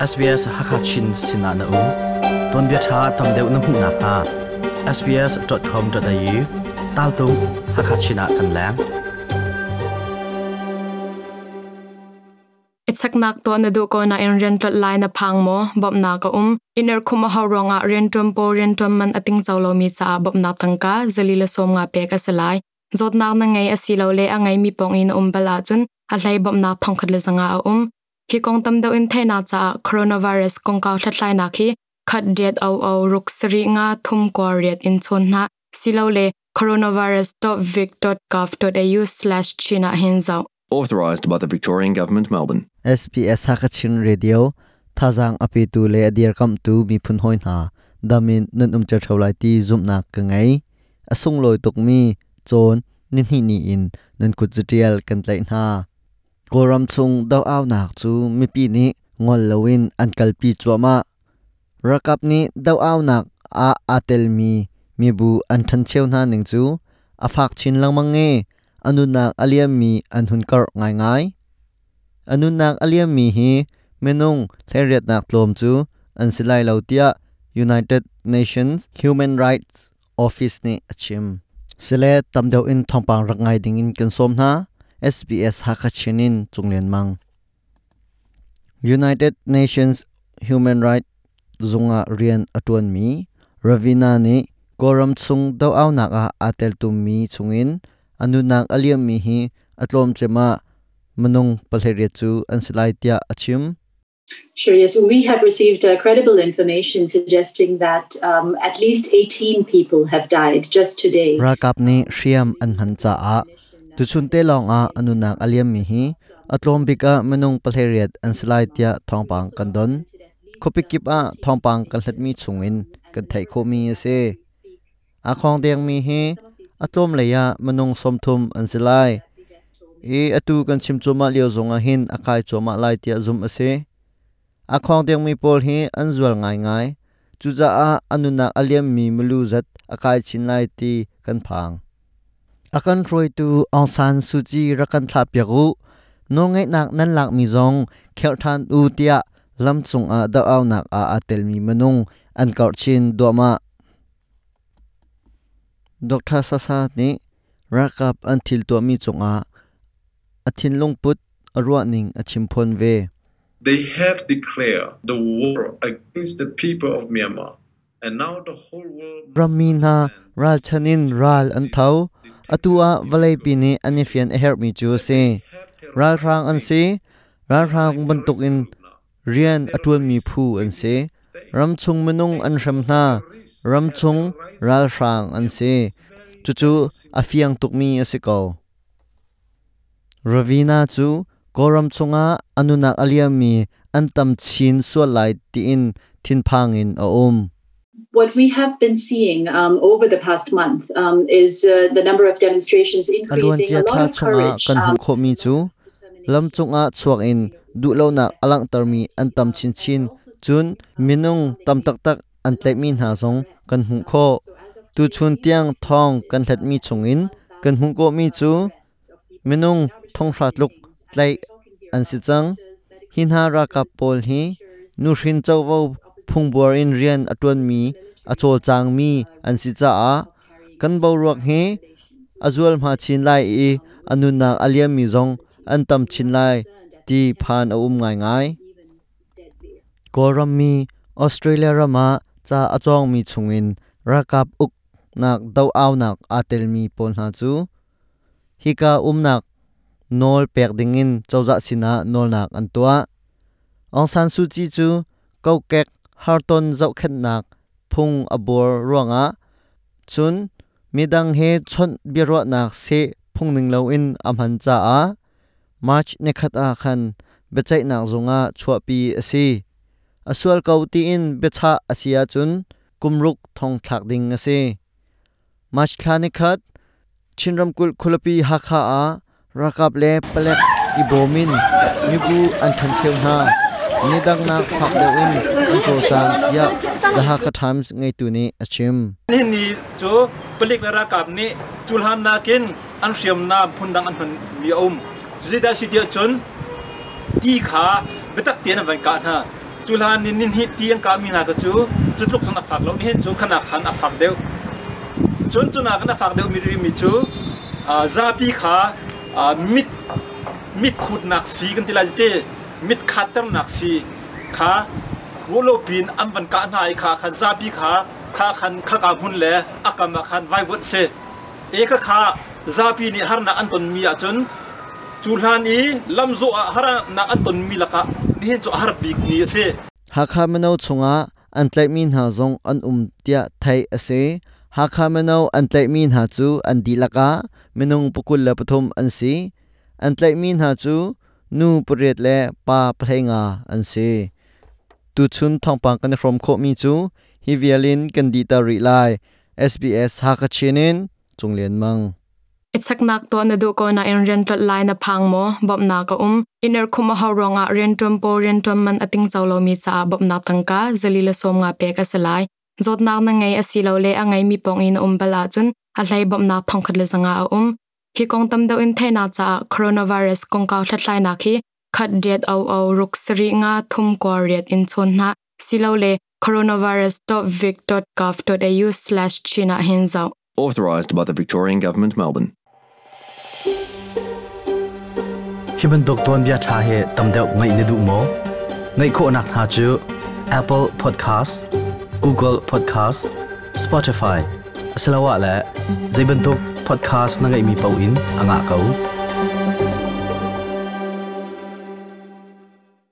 SBS Hakachin Sinana U. Ton bia tha tam deuh na hmu na kha sbs.com.au tal tu Hakachina kan lang. Ichaknak to na do ko na in rental line na phang mo bob na ka um. Iner khuma ha ronga, rentum po rentum man ating chawlo mi cha bob na tangka zalila som nga pe ka salai zot na na ngai asilo le angai mi pong in um bala chun, a hlai bob na thong khat le zanga a um hi kong tam deuh in thaina cha coronavirus kong ka thlatlai na khi khat det au au ruk sri nga thum ko riat in chon na. Silo le coronavirus.vic.gov.au/china hinzau authorised by the Victorian Government, Melbourne. SBS Hakachin Radio thazang api tu le adir kam tu mi phun hoi na damin nun um char tholai ti zum nak ka ngai asung loi tuk mi chon nin hi ni in nun ku chutial kan tlai na กรมซุงดาวอาหนักจูมีปีนี้งอลลวินอันกัลปีจัวมารักับนี้ดาวอาหนักอาอาเตลมีมีบูอันทันเชียวนาหนึ่งจูอาฟักชินลังมังเงอันนุนักอเลียมมีอันหุนกรง่ายง่ายอันนุนักอเลียมมีฮีเมนุงเทเรียนักลมจูอันสิไลเลาเตีย United Nations Human Rights Office นี่อชิมสิเลตำเดียวอินทองปังรักไงดิ่งอินกันสมนะ SBS hakachinin chunglen mang United Nations Human Rights zunga rian atun mi Ravina ni koram chung dau aw nak a atel tum mi chungin anunak aliam mi hi atlom chema manung palheria chu an silai tia achim Sure, yes. We have received uh, credible information suggesting that um, at least 18 people have died just today. rakap ni hriam an man cha a tu chun te long a anunak aliam mi hi atlom bika manung palheriat an slai tia thongpang kan don khopikip a thongpang kan hlet mi chungin kan thai kho mi ase a khong deng mi hi atlom leya manung somthum an slai e atu kan chim choma leo zonga hin akai choma lai tia zum ase a khong deng mi pol hi an zual ngai ngai chuza a anunak aliam mi mulu zat akai chin lai ti kan phang akan roi tu aung san suji rakan thla pyagu no ngai nak nan lak mi zong khel than u tia lam chung a da aw nak a atel mi manung an kar chin do ma dr sasa ni rakap an thil to mi chunga athin lungput arwa ning achim phon ve They have declared the war against the people of Myanmar. And now the whole world must ramina understand ral chanin ral an thau atua valai pini, ani fian a help mi chu se ral rang an se ral rang bantuk in, rian atun mi phu an se ram chung menung an ram na, ram chung ral rang an se chu chu afiang tuk mi asiko ravina chu koram chunga anunak aliam mi an tam chin so lai ti in, thin phang in a um What we have been seeing um, over the past month um, is uh, the number of demonstrations increasing, a lot of courage. kan hu um, mi chu lam chunga chuak in du lo na alang tar mi an tam chin chin chun minung tam tak tak an tlai min ha zong kan hu kho tu chun tiang thong kan hlet mi chungin kan hu ko mi chu minung thong hrat luk tlai an si chang hin ha ra ka pol hi nu hrin chau vo phung bor in rian atun mi a chang mi, an si cha a, kan bo ruak he azual ma chin lai i anuna aliam mi zong, an tam chin lai, ti phan a um ngai ngai. Koram mi, australia rama cha achong mi chungin rakap uk nak dau aw nak atel mi pon ha chu. Hika um nak, nol pek dingin chawza sina nol nak an tua. Ong san su chi chu, kau kek harton zau khet nak phung abor ruanga chun midang he chon biro nak se phung ning lo in amhan cha a march ne khat a khan bechai nak zonga chua pi asi aswal kauti in becha asia chun kumruk thong thak ding ase march thani khat chinram kul khulapi hakha a rakap le palek ibomin mibu an than cheu na nidang nak phak de in an sang ya daha ka times ngai tu ni achim ni ni chu pelik lara kap ni chulhan na kin an hriam na phundang an pan mi om zida sitia chun, ti kha betak tian van ka na. Chulan nin nin hi tiang ka mi na ka chu chutluk sana phak lo ni chu khana khan a phak deu. Chun chuna kana phak deu mi ri mi chu za pi kha mit mit khut nak si kan มิดขัดตั้งหนักสีขาวุโลปีนอันวันกาะนายขาขันซาบีขาขาขันขากามุนแลอากามขันไว้วุฒเซเอกขาซาบีนี่ฮาร์นาอันตุนมีอาจนจุลานีลำโซฮาร์นาอันตุนมีละกะนี่จะฮาร์บิกนี่เซหากข้ามันเอาชงอาอันไลมีนหาจงอันอุมเตียไทยเซหากข้ามันเอาอันไลมีนหาจูอันดีละกะเมนงปกุลละปฐมอันสีอันไลมีนหาจู ha SBS ฮักเชนินจงเลียนมัง Itsak nak to na du ko na in rental line na phang mo bob na ka um. Iner khuma ha ronga, rentum po, rentum man, ating chawlo mi cha bob na tangka zalila som nga pe ka salai zot nak na ngai asilo le, angai mi pong in um bala chun a hlai bob na thong khat le zanga um hi kong tam do in the na cha coronavirus kong ka thlai na khi khat det au au ruk sri nga thum ko riat in chon na? Silo le coronavirus.vic.gov.au/china hinzau Authorised by the Victorian Government, Melbourne. hiban dok ton bia tha he tam deuh ngai ne du mo ngai kho nak ha chu apple podcast google podcast spotify asalawa la zaiban dok podcast na ngay mi pauin anga kau.